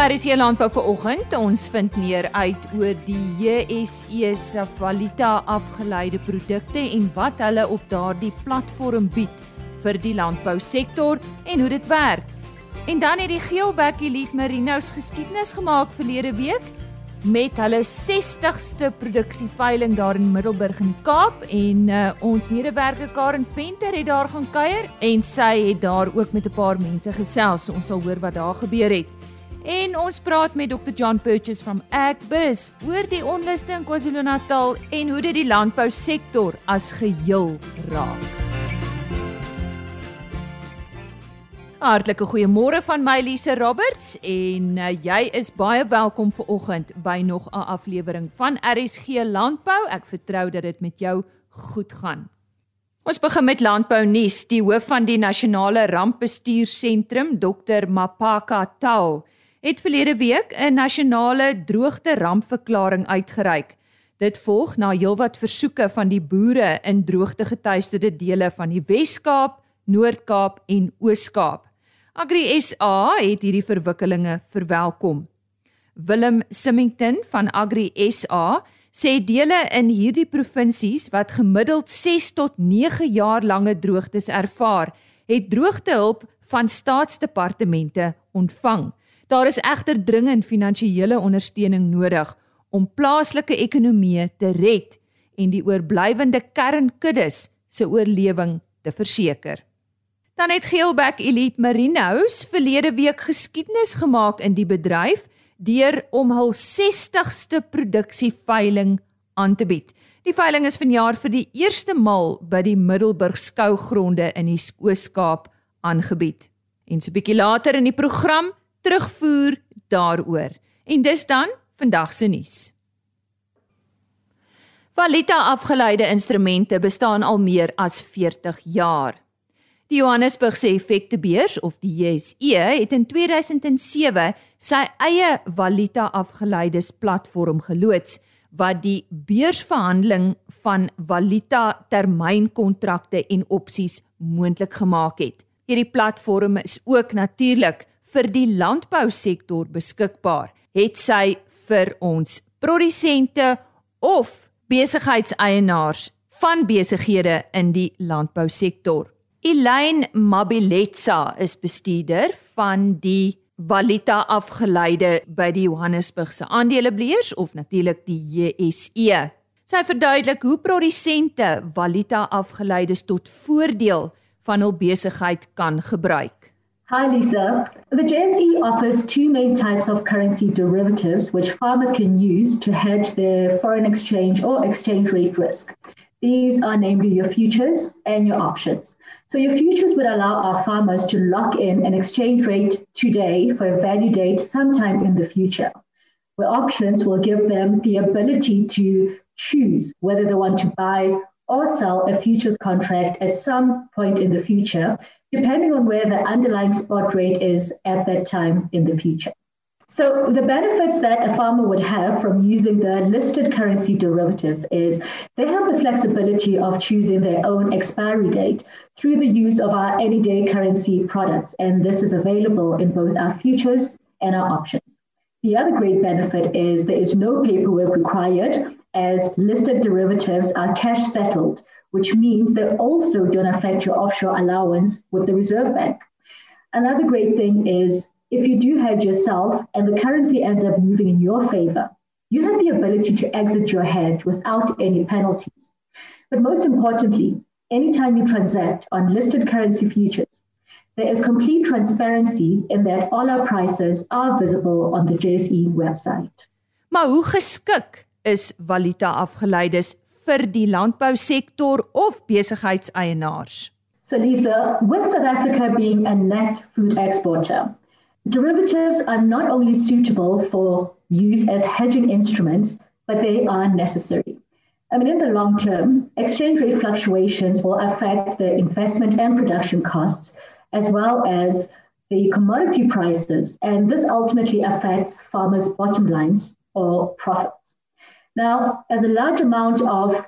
Jy landbou vanoggend? Ons vind meer uit oor die JSE se valuta afgeleide produkte en wat hulle op daardie platform bied vir die landbousektor en hoe dit werk. En dan het die Geelbek Elite Merinos geskiedenis gemaak verlede week met hulle 60ste produksieveiling daar in Middelburg in Kaap en uh, ons medewerker Karen Venter het daar gaan kuier en sy het daar ook met 'n paar mense gesels. Ons sal hoor wat daar gebeur het. En ons praat met Dr John Purchase van Agbus oor die onluste in KwaZulu-Natal en hoe dit die landbousektor as geheel raak. Hartlike goeiemôre van my Lise Roberts en uh, jy is baie welkom vir oggend by nog 'n aflewering van RSG Landbou. Ek vertrou dat dit met jou goed gaan. Ons begin met landbou nuus. Die hoof van die Nasionale Rampbestuursentrum, Dr Mapaka Tau, het verlede week 'n nasionale droogte rampverklaring uitgereik. Dit volg na heelwat versoeke van die boere in droogtegetuieerde dele van die Wes-Kaap, Noord-Kaap en Oos-Kaap. Agri SA het hierdie verwikkelinge verwelkom. Willem Simington van Agri SA sê dele in hierdie provinsies wat gemiddeld 6 tot 9 jaar lange droogtes ervaar, het droogtehulp van staatsdepartemente ontvang. Daar is egter dringend finansiële ondersteuning nodig om plaaslike ekonomieë te red en die oorblywende kernkuddes se oorlewing te verseker. Dan het Geelbek Elite Marinos verlede week geskiedenis gemaak in die bedryf deur om hul 60ste produksieveiling aan te bied. Die veiling is vanjaar vir die eerste maal by die Middelburg skougronde in die Ooskaap aangebied. En so 'n bietjie later in die program terugvoer daaroor. En dis dan vandag se nuus. Valita afgeleide instrumente bestaan al meer as 40 jaar. Die Johannesburgse effektebeurs of die JSE het in 2007 sy eie valuta afgeleides platform geloods wat die beursverhandeling van valuta termynkontrakte en opsies moontlik gemaak het. Hierdie platform is ook natuurlik vir die landbousektor beskikbaar. Het sy vir ons produsente of besigheidseienaars van besighede in die landbousektor. Elaine Mabiletsa is bestuurder van die Valita afgeleide by die Johannesburgse aandelebeurs of natuurlik die JSE. Sy verduidelik hoe produsente Valita afgeleides tot voordeel van hul besigheid kan gebruik. Hi Lisa. The JSE offers two main types of currency derivatives which farmers can use to hedge their foreign exchange or exchange rate risk. These are namely your futures and your options. So your futures would allow our farmers to lock in an exchange rate today for a value date sometime in the future. Where options will give them the ability to choose whether they want to buy or sell a futures contract at some point in the future, depending on where the underlying spot rate is at that time in the future. So the benefits that a farmer would have from using the listed currency derivatives is they have the flexibility of choosing their own expiry date through the use of our any day currency products. And this is available in both our futures and our options. The other great benefit is there is no paperwork required as listed derivatives are cash settled, which means they also don't affect your offshore allowance with the Reserve Bank. Another great thing is if you do hedge yourself and the currency ends up moving in your favor, you have the ability to exit your hedge without any penalties. But most importantly, anytime you transact on listed currency futures, there is complete transparency in that all our prices are visible on the JSE website. Maar hoe geskik is valuta afgeleides vir die landbousektor of besigheidseienaars? So Lisa, with South Africa being a net food exporter, Derivatives are not only suitable for use as hedging instruments, but they are necessary. I mean, in the long term, exchange rate fluctuations will affect the investment and production costs, as well as the commodity prices, and this ultimately affects farmers' bottom lines or profits. Now, as a large amount of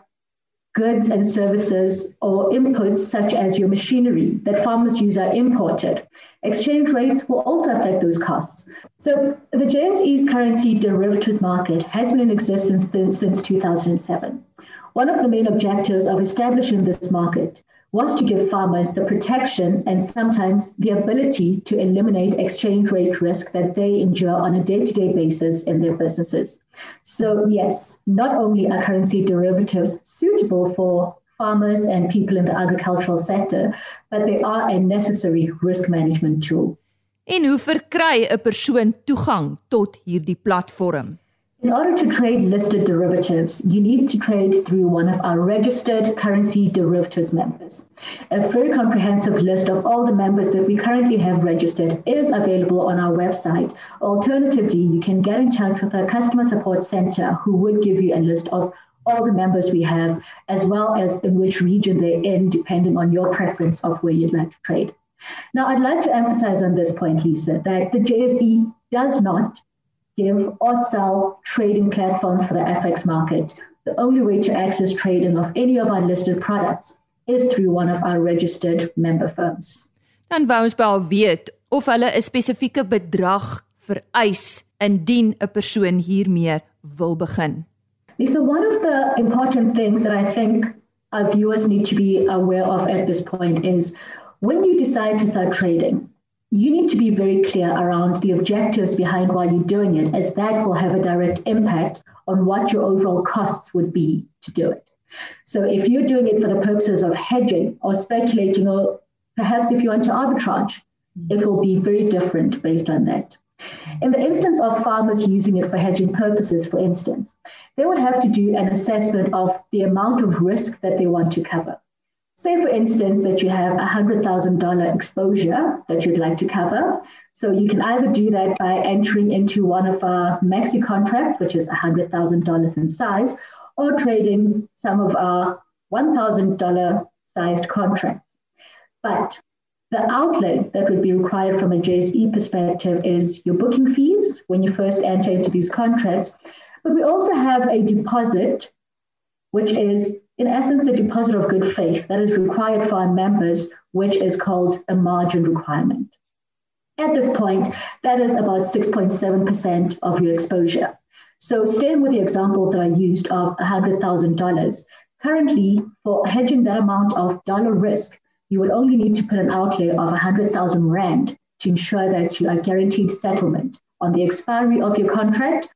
goods and services or inputs such as your machinery that farmers use are imported. Exchange rates will also affect those costs. So the JSE's currency derivatives market has been in existence since 2007. One of the main objectives of establishing this market was to give farmers the protection and sometimes the ability to eliminate exchange rate risk that they endure on a day to day basis in their businesses. So, yes, not only are currency derivatives suitable for farmers and people in the agricultural sector, but they are a necessary risk management tool. En hoe verkry 'n persoon toegang tot hierdie platform? In order to trade listed derivatives, you need to trade through one of our registered currency derivatives members. A very comprehensive list of all the members that we currently have registered is available on our website. Alternatively, you can get in touch with our customer support center who would give you a list of all the members we have, as well as in which region they're in, depending on your preference of where you'd like to trade. Now, I'd like to emphasize on this point, Lisa, that the JSE does not give or sell trading platforms for the FX market. The only way to access trading of any of our listed products is through one of our registered member firms. Dan wou ons wel weet of hulle 'n spesifieke bedrag vereis indien 'n persoon hiermee wil begin. So one of the important things that I think our viewers need to be aware of at this point is when you decide to start trading, you need to be very clear around the objectives behind why you're doing it, as that will have a direct impact on what your overall costs would be to do it. So, if you're doing it for the purposes of hedging or speculating, or perhaps if you want to arbitrage, it will be very different based on that. In the instance of farmers using it for hedging purposes, for instance, they would have to do an assessment of the amount of risk that they want to cover. Say, for instance, that you have a $100,000 exposure that you'd like to cover. So you can either do that by entering into one of our maxi contracts, which is $100,000 in size, or trading some of our $1,000 sized contracts. But the outlay that would be required from a JSE perspective is your booking fees when you first enter into these contracts. But we also have a deposit, which is in essence, a deposit of good faith that is required for our members, which is called a margin requirement. At this point, that is about 6.7% of your exposure. So, staying with the example that I used of $100,000, currently, for hedging that amount of dollar risk, you would only need to put an outlay of 100,000 Rand to ensure that you are guaranteed settlement on the expiry of your contract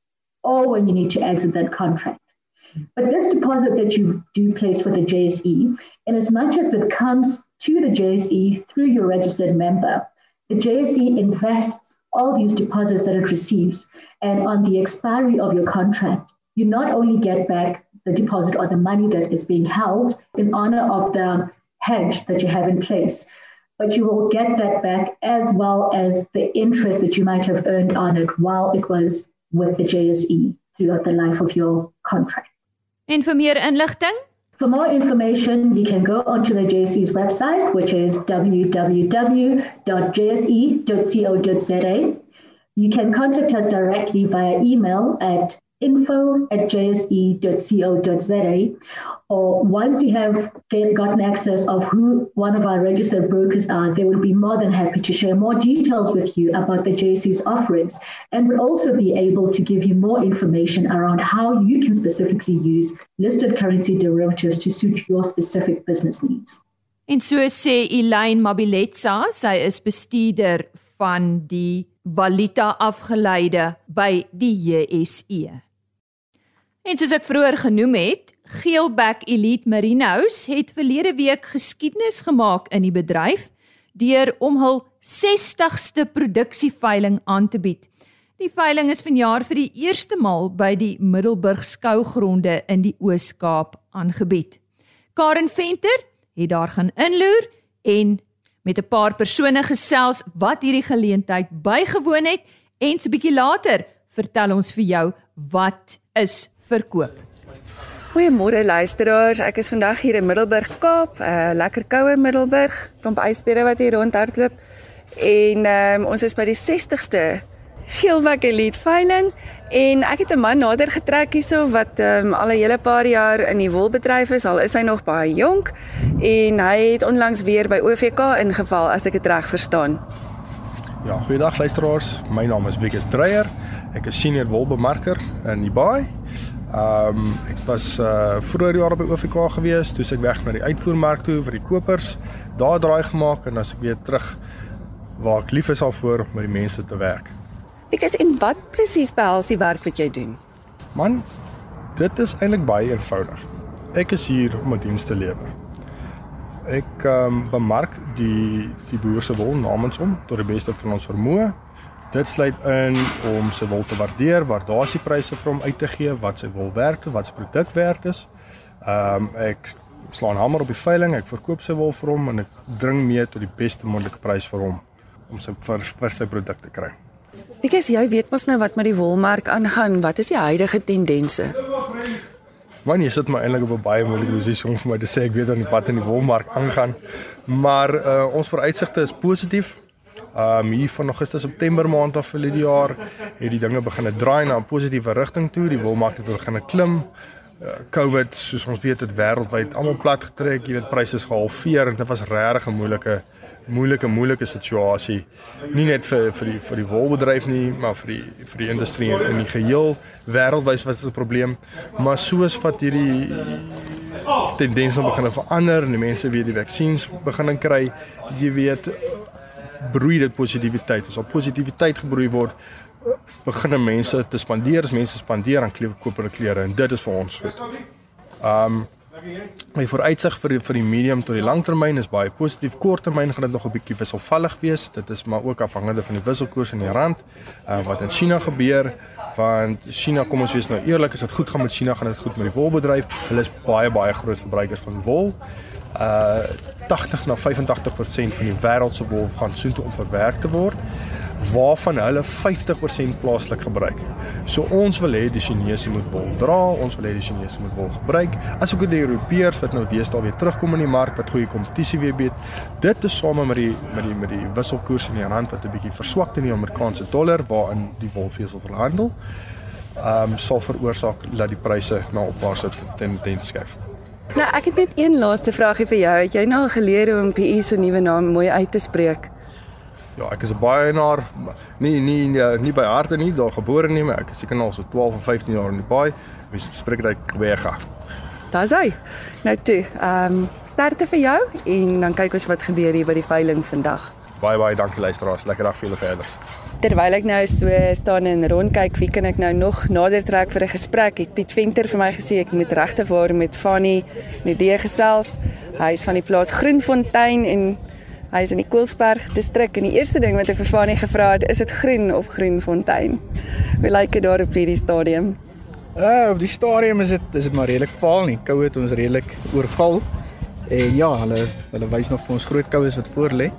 or when you need to exit that contract. But this deposit that you do place with the JSE, in as much as it comes to the JSE through your registered member, the JSE invests all these deposits that it receives. And on the expiry of your contract, you not only get back the deposit or the money that is being held in honor of the hedge that you have in place, but you will get that back as well as the interest that you might have earned on it while it was with the JSE throughout the life of your contract. En vir meer inligting? For more information, you can go onto the JSE's website, which is www.jse.co.za. You can contact us directly via email at info at jse.co.za or once you have gotten access of who one of our registered brokers are, they will be more than happy to share more details with you about the JSE's offerings and will also be able to give you more information around how you can specifically use listed currency derivatives to suit your specific business needs. En so sê Elaine Mabiletsa, sy is bestuurder van die valuta afgeleide by die JSE. En soos ek vroeër genoem het, Geelback Elite Merinos het verlede week geskiedenis gemaak in die bedryf deur om hul 60ste produksieveiling aan te bied. Die veiling is vanjaar vir die eerste maal by die Middelburg skougronde in die Oos-Kaap aangebied. Karen Venter het daar gaan inloer en met 'n paar persone gesels wat hierdie geleentheid bygewoon het en so 'n bietjie later vertel ons vir jou wat is verkoop. Goeiemôre luisteraars. Ek is vandag hier in Middelburg, Kaap. 'n uh, Lekker koue Middelburg. Klomp ysbere wat hier rondhardloop. En um, ons is by die 60ste Geelwak Elite veiling En ek het 'n man nader getrek hierso wat um, al 'n hele paar jaar in die wolbedryf is, al is hy nog baie jonk en hy het onlangs weer by OVK ingeval as ek dit reg verstaan. Ja, goeiedag luisteraars. My naam is Wikus Dreyer. Ek is senior wolbemarker in die baai. Ehm um, ek was uh vroeër jaar by OVK gewees, toe ek weg na die uitvoermark toe vir die kopers, daar draai gemaak en as ek weer terug waar ek lief is al voor om met die mense te werk. Wikus, en wat presies behels die werk wat jy doen? Man, dit is eintlik baie eenvoudig. Ek is hier om 'n diens te lewer. Ek ehm um, bemark die die boer se wol namens hom tot die beste van ons vermoë. Dit sluit in om sy wol te waardeer, waardasiepryse vir hom uit te gee, wat sy wol werd, wat sy produk werd is. Ehm um, ek slaan hamer op die veiling, ek verkoop sy wol vir hom en ek dring mee tot die beste moontlike prys vir hom om sy vir, vir sy produk te kry. Wikus, jy weet mos nou wat met die wolmark aangaan. Wat is die huidige tendense? Man, jy sit my eintlik op 'n baie moeilike posisie om vir my te sê ek weet aan die pad in die wolmark aangaan. Maar uh, ons vooruitsigte is positief. Um hier van Augustus September maand af vir die jaar het die dinge begin draai na 'n positiewe rigting toe. Die wolmark het begin klim. Uh, COVID, soos ons weet, het wêreldwyd almal plat getrek. Jy weet pryse is gehalveer en dit was regtig 'n moeilike moeilike moeilike situasie nie net vir vir die vir die wolbedryf nie maar vir die vir die industrie in die geheel wêreldwyd was dit 'n probleem maar soos wat hierdie tendens nou begin verander en die mense weer die vaksines begin kry jy weet broei dit positiwiteit as al positiwiteit gebroei word begin mense te spandeer as mense spandeer aan klewe koop hulle klere en dit is vir ons goed. Um My vooruitsig vir die, vir die medium tot die langtermyn is baie positief. Korttermyn gaan dit nog 'n bietjie wisselvallig wees. Dit is maar ook afhangende van die wisselkoers in die rand. Uh wat in China gebeur, want China, kom ons wees nou eerlik, as dit goed gaan met China, gaan dit goed met die wolbedryf. Hulle is baie baie groot verbruikers van wol. Uh 80 na 85% van die wêreld se wol gaan soontoe om verwerk te word waarvan hulle 50% plaaslik gebruik. So ons wil hê die Chinese moet wol dra, ons wil hê die Chinese moet wol gebruik. Asook die Europeërs wat nou deesdae weer terugkom in die mark wat goeie kompetisie weer bied. Dit is same met die met die met die wisselkoers in die rand wat 'n bietjie verswak in die Amerikaanse dollar waarin die wolvesel verhandel. Ehm um, sal veroorsaak dat die pryse na opwaartse tendens skuif. Nou, ek het net een laaste vraagie vir jou. Het jy nou al geleer om PE se nuwe naam mooi uit te spreek? Ja, ek is 'n baie eienaar, nie nie nie, nie by harte nie, daar gebore nie, maar ek is seker nou al so 12 of 15 jaar in die baai. Wie spreek dit Kwega? Daar's hy. Nou toe, ehm um, sterkte vir jou en dan kyk ons wat gebeur hier by die veiling vandag. Baie baie dankie luisteraars. Lekker dag vir julle verder. Terwyl ek nou so staan en rondkyk, wie kan ek nou nog nader trek vir 'n gesprek? Het Piet Venter vir my gesê ek moet regtig waar met Fanny Nedee gesels. Hy is van die plaas Groenfontein en Hy is in die Koelsberg distrik en die eerste ding wat ek vir Fanie gevra het, is dit groen op Groenfontein? Hoe lyk dit daar op hierdie stadium? Uh op die stadium is dit is dit maar redelik vaal nie. Koue het ons redelik oorval. En ja, hulle hulle wys nog vir ons groot koues wat voor lê.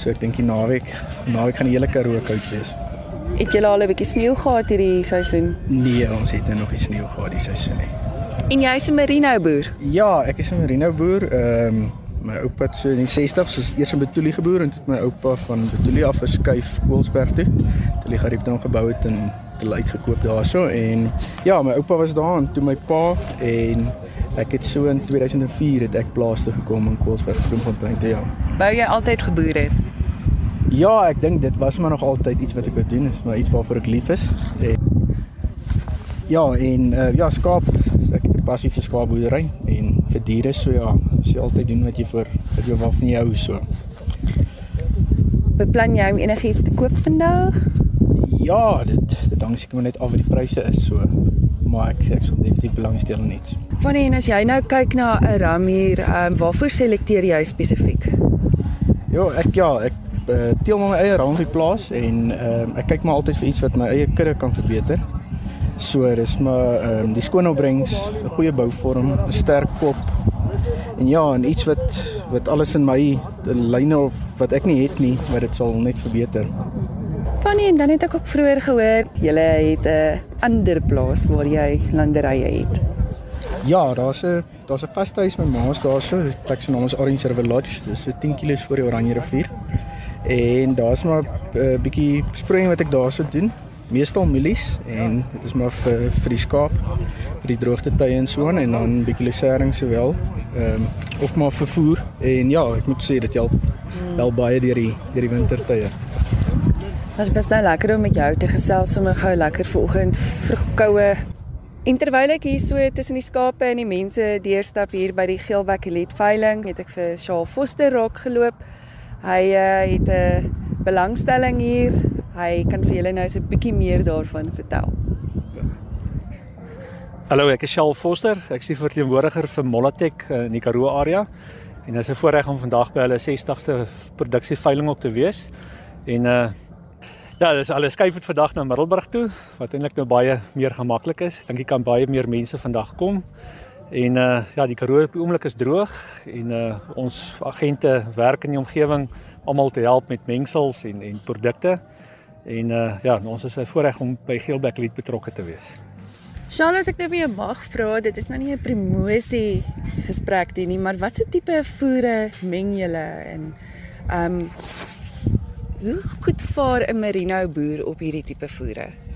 So ek dink die naweek, naweek gaan die hele Karoo koud wees. Het julle al 'n bietjie sneeu gehad hierdie seisoen? Nee, ons het nog nie sneeu gehad die seisoen nie. En jy's 'n merino boer? Ja, ek is 'n merino boer. Ehm um, my oupa het so in die 60s soos eers in Betulie geboor en toe het my oupa van Betulie af geskuif Koelsberg toe. Toe die gariep dan gebou het en hulle uitgekoop daarso en ja, my oupa was daar en toe my pa en ek het so in 2004 het ek plaas toe gekom in Koelsberg Groenfontein toe ja. Wou jy altyd geboer het? Ja, ek dink dit was maar nog altyd iets wat ek wou doen, is maar iets waarvoor ek lief is. En ja, en uh, ja, skaap ek het 'n passie vir skaapboerdery en vir diere so ja, jy altyd doen wat jy vir wat jy wat van jou hou so. Beplan jy om enigiets te koop vandag? Ja, dit dit hang seker net af wat die pryse is so. Maar ek sê ek sal definitief belangstel net. Wanneer en as jy nou kyk na 'n ram hier, ehm um, waarvoor selekteer jy spesifiek? Ja, ek ja, ek uh, teel my eie die plaas en um, ek kyk maar altyd vir iets wat my eie kudde kan verbeter. So dis maar ehm um, die skoon opbrengs, 'n goeie bouvorm, 'n sterk kop, En ja, en iets wat wat alles in my lyne of wat ek nie het nie, wat dit sal net verbeter. Fanny, en dan het ek ook vroeër gehoor jy het 'n ander plaas waar jy landerye het. Ja, daar's 'n daar's 'n gastehuis met maas daarso, die plek se naam is Orange River Lodge, dis so 10 km voor die Oranje rivier. En daar's maar 'n uh, bietjie sproeiing wat ek daarso doen meestal mielies en dit is maar vir vir die skaap vir die droogte tye en so aan en dan bietjie lucering sowel. Ehm um, ook maar vir voer en ja, ek moet sê dit help wel baie deur die deur die wintertye. Dit was baie lekker om met jou te gesels sommer gou lekker vanoggend vroegkoue. En terwyl ek hier so tussen die skape en die mense deurstap hier by die Geelbek Elite veiling, het ek vir Shaal Foster raak geloop. Hy uh, het 'n belangstelling hier. Hy kan vir julle nou so 'n bietjie meer daarvan vertel. Hallo, ek is Shaal Foster. Ek is die verteenwoordiger vir Molatek eh, in die Karoo area. En dit is 'n voorreg om vandag by hulle 60ste produksieveiling op te wees. En uh ja, dis alles skuif dit vandag na Middelburg toe, wat eintlik nou baie meer gemaklik is. Dink jy kan baie meer mense vandag kom. En uh ja, die Karoo op die oomblik is droog en uh ons agente werk in die omgewing almal te help met mengsels en en produkte. En uh ja, ons is 'n voorreg om by Geelbek Elite betrokke te wees. Shaal, as ek nou vir jou mag vra, dit is nou nie 'n promosie gesprek nie, maar watse tipe voere meng julle en ehm um, hoe goed vaar 'n merino boer op hierdie tipe voere?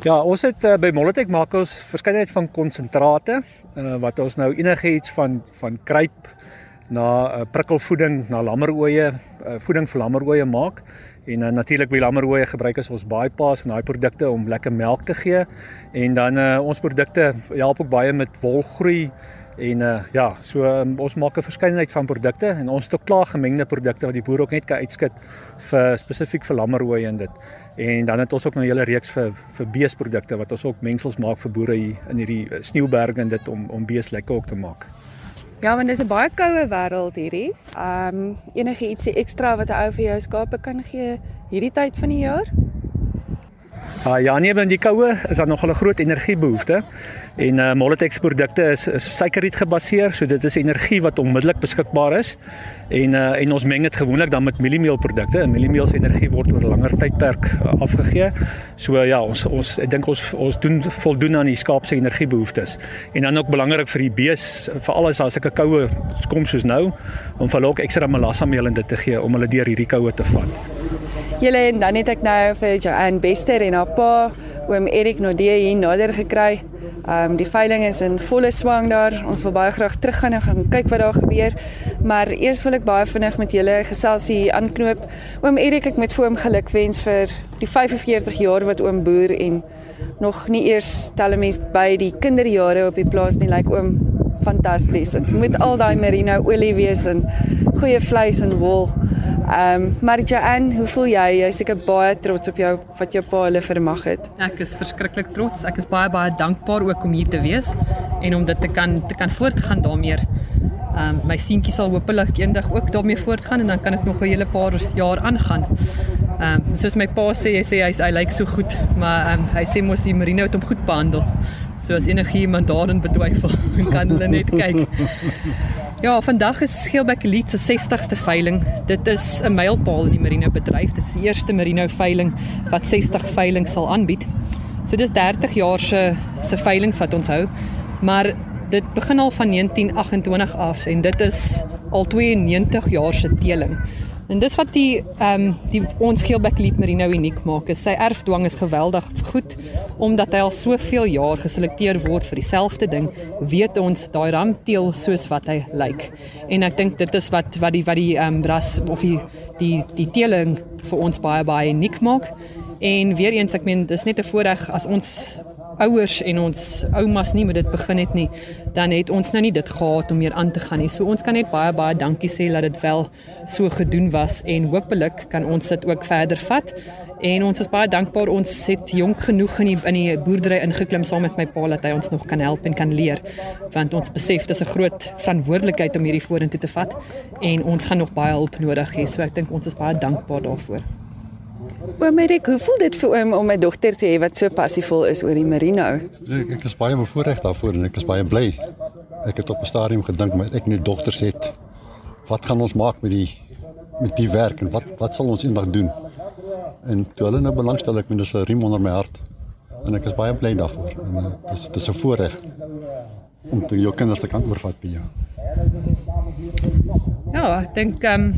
Ja, ons het uh, by Molotek maak ons verskeidenheid van konsentrate uh, wat ons nou enigiets van van kruip na uh, prikkelvoeding na lammeroeye, uh, voeding vir lammeroeye maak. En uh, natuurlik by lammeroeye gebruik ons bypass en daai produkte om lekker melk te gee. En dan uh, ons produkte help ook baie met wolgroei en uh, ja, so um, ons maak 'n verskeidenheid van produkte en ons het ook klaar gemengde produkte wat die boer ook net kan uitskit vir spesifiek vir lammeroeye en dit. En dan het ons ook 'n hele reeks vir vir beesprodukte wat ons ook mengsels maak vir boere hier in hierdie sneeuberge en dit om om bees lekker ook te maak. Ja, want dis 'n baie koue wêreld hierdie. Ehm um, enige ietsie ekstra wat 'n ou vir jou skape kan gee hierdie tyd van die jaar? Uh, ja, nee, in die koue is daar nog 'n groot energiebehoefte. En uh Molotex produkte is, is suikerriet gebaseer, so dit is energie wat onmiddellik beskikbaar is. En uh en ons meng dit gewoonlik dan met mieliemeelprodukte. Mieliemeel se energie word oor 'n langer tydperk uh, afgegee. So uh, ja, ons ons ek dink ons ons doen voldoen aan die skaap se energiebehoeftes. En dan ook belangrik vir die bees, veral as daar sulke koue kom soos nou, om vir hulle ekstra melassameel in dit te gee om hulle deur hierdie koue te vat. Julle en dan het ek nou vir Joanne Bester en haar pa oom Erik Nodee hier nader gekry. Ehm um, die veiling is in volle swang daar. Ons wil baie graag teruggaan en gaan kyk wat daar gebeur. Maar eers wil ek baie vinnig met julle geselsie aanknoop. Oom Erik, ek met vir hom gelukwens vir die 45 jaar wat oom boer en nog nie eers telemies by die kinderjare op die plaas nie. Lyk like oom fantasties. Dit moet al daai merino olie wees en goeie vleis en wol. Ehm um, maar Joanne, hoe voel jy? Jy is seker baie trots op jou wat jou pa hulle vermag het. Ek is verskriklik trots. Ek is baie baie dankbaar ook om hier te wees en om dit te kan te kan voortgaan daarmee. Ehm um, my seentjie sal hopelik eendag ook daarmee voortgaan en dan kan dit nog 'n hele paar jaar aangaan. Ehm um, soos my pa sê, hy sê hy hy lyk so goed, maar ehm um, hy sê mos die Marino het hom goed behandel. So as enigiemand daarin betwyfel, kan hulle net kyk. Ja, vandag is Geelbek Elite se 60ste veiling. Dit is 'n mylpaal in die Merino bedryf. Dit is die eerste Merino veiling wat 60 veiling sal aanbied. So dis 30 jaar se se veilings wat ons hou. Maar dit begin al van 1928 af en dit is al 92 jaar se teeling. En dis wat die ehm um, die ons Geelbek Elite Merino uniek maak. Is sy erfdwang is geweldig goed omdat hy al soveel jaar geselekteer word vir dieselfde ding, weet ons daai ramteel soos wat hy lyk. En ek dink dit is wat wat die wat die ehm um, ras of die die die teeling vir ons baie baie uniek maak. En weer eens ek meen dis net 'n voordeel as ons ouers en ons oumas nie met dit begin het nie, dan het ons nou nie dit gehad om meer aan te gaan nie. So ons kan net baie baie dankie sê dat dit wel so gedoen was en hopelik kan ons dit ook verder vat. En ons is baie dankbaar ons het jonk genoeg in die in die boerdery ingeklim saam met my pa dat hy ons nog kan help en kan leer want ons besef dis 'n groot verantwoordelikheid om hierdie vorentoe te vat en ons gaan nog baie hulp nodig hê. So ek dink ons is baie dankbaar daarvoor. Oom Erik, hoe voel dit vir oom om 'n dogter te hê wat so passievol is oor die merino? Ek, ek is baie bevoorreg daarvoor en ek is baie bly. Ek het op 'n stadium gedink maar ek net dogters het. Wat gaan ons maak met die met die werk en wat wat sal ons eendag doen? En toe hulle nou belangstel ek met dis 'n riem onder my hart. En ek is baie bly daarvoor. En uh, dis dis 'n voorreg om te jou kinders te kan oorvat by jou. Ja, ek dink ehm um,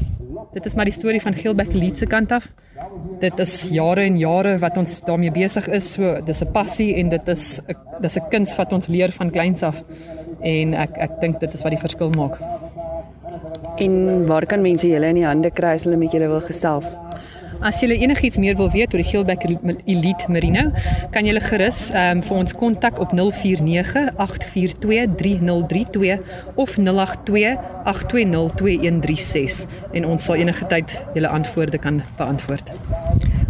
dit is maar die storie van Geelbek Elite se kant af dit is jare en jare wat ons daarmee besig is. So dis 'n passie en dit is 'n dis 'n kuns wat ons leer van kleins af. En ek ek dink dit is wat die verskil maak. En waar kan mense julle in die hande kry as hulle met julle wil gesels? As jy enigiets meer wil weet oor die Geelbek Elite Merino, kan jy gerus um, vir ons kontak op 049 842 3032 of 082 8202136 en ons sal enige tyd julle antwoorde kan beantwoord.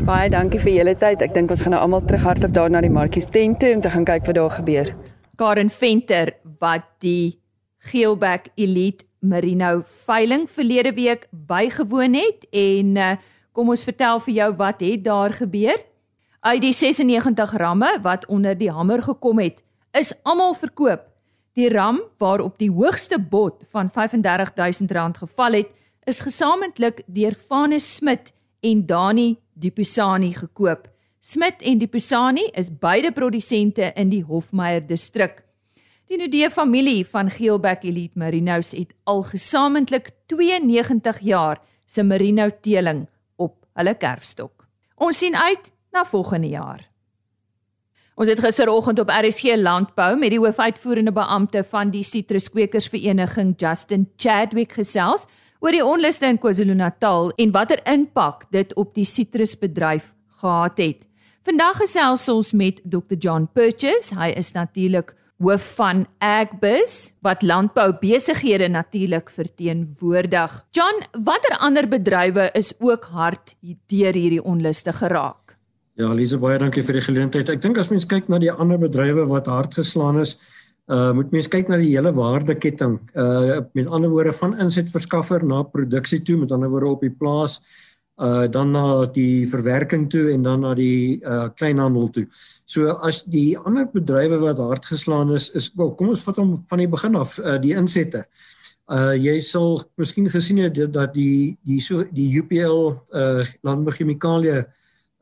Baie dankie vir julle tyd. Ek dink ons gaan nou almal terug hardop daar na die Markies tent toe om te gaan kyk wat daar gebeur. Karen Venter wat die Geelbek Elite Merino veiling verlede week bygewoon het en uh, Kom ons vertel vir jou wat het daar gebeur? Uit die 96 ramme wat onder die hamer gekom het, is almal verkoop. Die ram waarop die hoogste bod van R35000 geval het, is gesamentlik deur Fane Smit en Dani Dipusani gekoop. Smit en Dipusani is beide produsente in die Hofmeyer distrik. Die Nudee familie van Geelbek Elite Merinos het al gesamentlik 92 jaar se merino teeling hulle kerfstok. Ons sien uit na volgende jaar. Ons het gisteroggend op RSG Landbou met die hoofuitvoerende beampte van die Sitruskwekersvereniging Justin Chadwick gesels oor die onluste in KwaZulu-Natal en watter impak dit op die sitrusbedryf gehad het. Vandag gesels ons met Dr John Purchase. Hy is natuurlik hoof van Agbus wat landbou besighede natuurlik verteenwoordig. John, watter ander bedrywe is ook hard deur hierdie onluste geraak? Ja, Lise, baie dankie vir die geleentheid. Ek dink as mens kyk na die ander bedrywe wat hard geslaan is, uh moet mens kyk na die hele waardeketting. Uh met ander woorde van insetverskaffer na produksie toe, met ander woorde op die plaas uh dan na die verwerking toe en dan na die uh kleinhandel toe. So as die ander bedrywe wat hard geslaan is is kom ons vat hom van die begin af uh die insette. Uh jy sal miskien gesien het dat die die so die UPL uh landbouchemikalie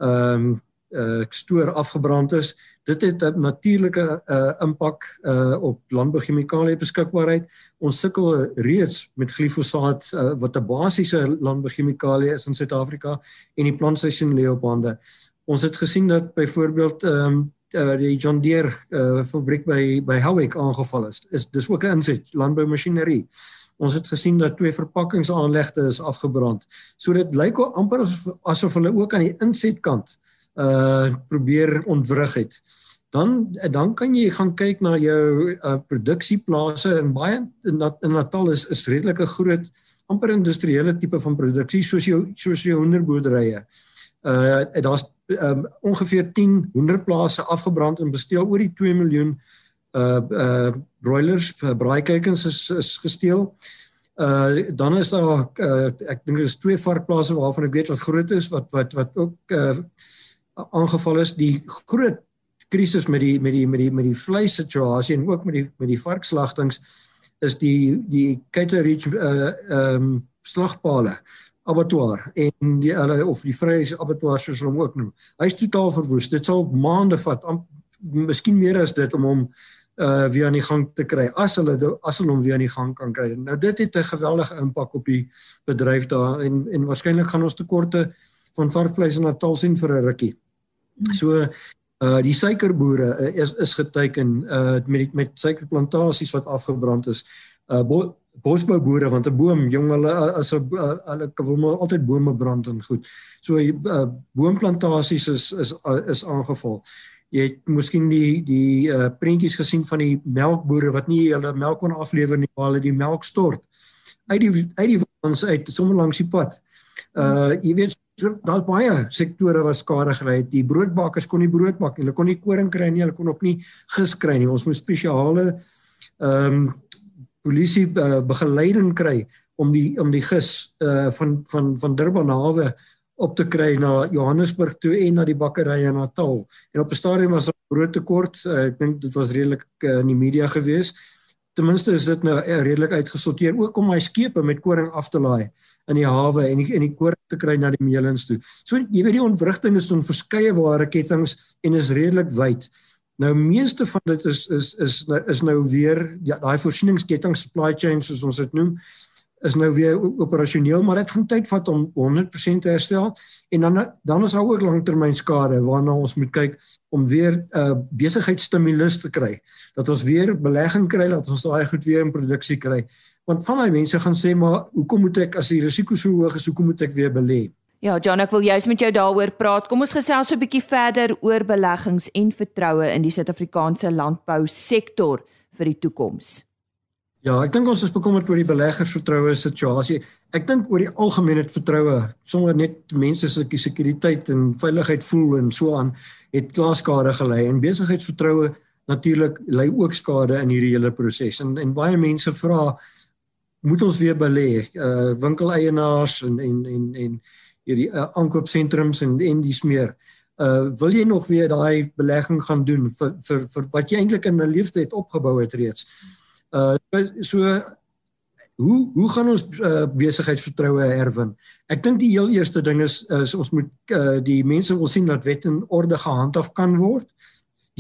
ehm um, uh stoor afgebrand is. Dit het 'n natuurlike uh impak uh op landbouchemikalie beskikbaarheid. Ons sukkel reeds met glifosaat uh, wat 'n basiese landbouchemikalie is in Suid-Afrika en die plantstation leopande. Ons het gesien dat byvoorbeeld ehm um, uh, die John Deere uh fabriek by by Howick aangeval is. Is dis ook 'n inset landboumasjinerie. Ons het gesien dat twee verpakkingsaanlegte is afgebrand. So dit lyk amper asof hulle ook aan die insetkant uh probeer ontwrig het. Dan dan kan jy gaan kyk na jou uh produksieplase en baie in, in Natal is is redelike groot amper industriële tipe van produksie soos jou soos jou hoenderboerderye. Uh daar's um, ongeveer 10 hoenderplase afgebrand en besteel oor die 2 miljoen uh uh broilers, uh, braaikuikens is is gesteel. Uh dan is daar uh ek dink daar's twee varkplase waarvan ek weet wat groot is wat wat wat ook uh aangeval is die groot krisis met die met die met die met die vleis situasie en ook met die met die varkslagtings is die die Caterham uh ehm um, slagpale abattoir en die hulle of die vrye abattoir soos hulle hom ook noem. Hy's totaal verwoes. Dit sal maande vat, miskien meer as dit om hom uh weer aan die gang te kry as hulle as hulle hom weer aan die gang kan kry. Nou dit het 'n geweldige impak op die bedryf daar en en waarskynlik gaan ons tekorte van varkvleis in Natal sien vir 'n rukkie. So uh die suikerboere uh, is is geteken uh met met suikerplantasies wat afgebrand is. Uh bo, bosbouboere want 'n boom jong hulle uh, as 'n uh, hulle wil maar altyd bome brand en goed. So uh boomplantasies is is uh, is aangeval. Jy het miskien die die uh prentjies gesien van die melkbore wat nie hulle melk kon aflewer nie, maar hulle die melk stort uit die uit die ons uit sommer langs die pad. Uh jy weet so daar's baie sektore wat skade gekry het. Die broodbakkers kon nie brood bak nie. Hulle kon nie koring kry nie. Hulle kon ook nie gis kry nie. Ons moet spesiale ehm um, polisie uh, begeleiding kry om die om die gis uh van van van Durban hawe op te kry na Johannesburg toe en na die bakkerye in Natal. En op 'n stadium was daar broodtekort. Uh, ek dink dit was redelik uh, in die media gewees. Ten minste is dit nou redelik uitgesorteer ook om my skepe met koring af te laai in die hawe en die, en die koring te kry na die meelens toe. So jy weet die ontwrigting is in verskeie ware kettinge en is redelik wyd. Nou meeste van dit is is is is nou weer ja daai voorsieningsketting supply chain soos ons dit noem is nou weer operasioneel, maar dit gaan tyd vat om 100% te herstel en dan dan is daar ook langtermynskade waarna ons moet kyk om weer 'n uh, besigheidsstimulus te kry. Dat ons weer belegging kry, dat ons daai goed weer in produksie kry. Want van my mense gaan sê maar hoekom moet ek as die risiko so hoog is, hoekom moet ek weer belê? Ja, John, ek wil juist met jou daaroor praat. Kom ons gesels so 'n bietjie verder oor beleggings en vertroue in die Suid-Afrikaanse landbou sektor vir die toekoms. Ja, ek dink ons is bekommerd oor die beleggersvertroue situasie. Ek dink oor die algemeen het vertroue, sonder net mense se sekuriteit en veiligheid voel en so aan, het klaaskade gelei en besigheidsvertroue natuurlik lei ook skade in hierdie hele proses. En en baie mense vra moet ons weer belê? Uh winkeleienaars en en en en hierdie uh, aankoopsentrums en en dis meer. Uh wil jy nog weer daai belegging gaan doen vir vir vir wat jy eintlik in 'n lewe het opgebou het reeds? Uh so hoe hoe gaan ons uh, besigheidsvertroue herwin? Ek dink die heel eerste ding is, is ons moet uh, die mense wil sien dat wet en orde gehandhaaf kan word.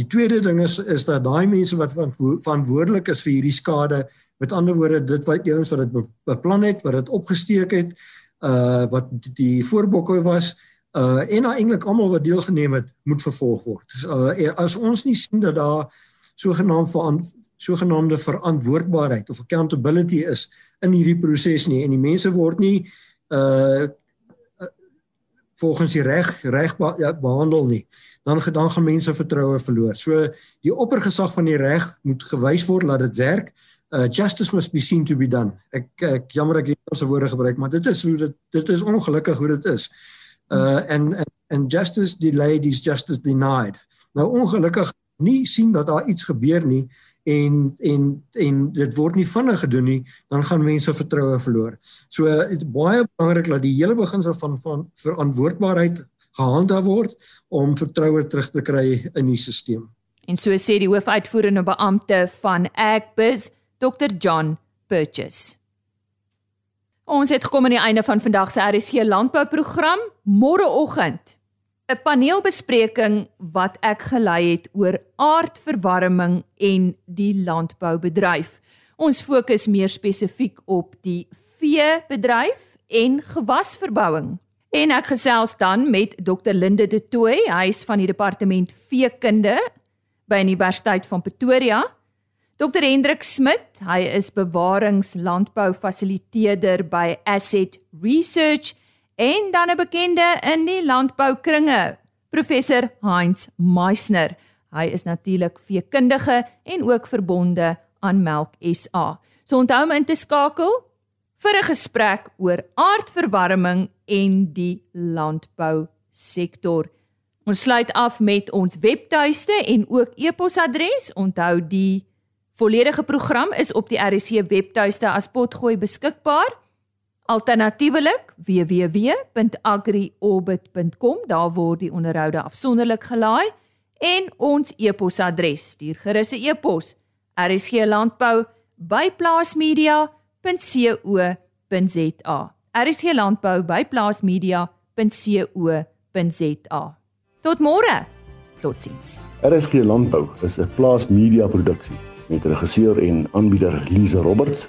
Die tweede ding is is dat daai mense wat verantwoordelik is vir hierdie skade, met ander woorde dit wat eens wat dit beplan het, wat dit opgesteek het, uh wat die voorbokke was, uh en nou eintlik almal wat deelgeneem het, moet vervolg word. Uh as ons nie sien dat daar sogenaamd sogenaamde verantwoordbaarheid of accountability is in hierdie proses nie en die mense word nie uh volgens die reg reg ja, behandel nie dan dan gaan mense vertroue verloor. So die oppergesag van die reg moet gewys word dat dit werk. Uh justice must be seen to be done. Ek ek jammer ek het ons woorde gebruik, maar dit is hoe dit dit is ongelukkig hoe dit is. Uh and, and justice delayed is justice denied. Nou ongelukkig nie sien dat daar iets gebeur nie en en en dit word nie vinnig gedoen nie, dan gaan mense vertroue verloor. So baie belangrik dat die hele beginsel van van verantwoordbaarheid gehandhaaf word om vertroue terug te kry in die stelsel. En so sê die hoofuitvoerende beampte van Agbus, Dr John Purchase. Ons het gekom aan die einde van vandag se RSG landbouprogram. Môreoggend 'n paneelbespreking wat ek gelei het oor aardverwarming en die landboubedryf. Ons fokus meer spesifiek op die veebedryf en gewasverbouing. En ek gesels dan met Dr Linde De Tooy, hy is van die departement veekunde by Universiteit van Pretoria. Dr Hendrik Smit, hy is bewaringslandbou fasiliteerder by Asset Research en dan 'n bekende in die landboukringe, professor Heinz Meisner. Hy is natuurlik veekundige en ook verbonde aan Melk SA. So onthou om in te skakel vir 'n gesprek oor aardverwarming en die landbou sektor. Ons sluit af met ons webtuiste en ook e-posadres. Onthou die volledige program is op die RC webtuiste as potgooi beskikbaar. Alternatiefelik www.agriorbit.com daar word die onderhoude afsonderlik gelaai en ons e-posadres stuur gerus 'n e-pos rsglandbou@plaasmedia.co.za rsglandbou@plaasmedia.co.za Tot môre. Totsiens. RSG Landbou is 'n plaasmedia produksie met regisseur en aanbieder Lize Roberts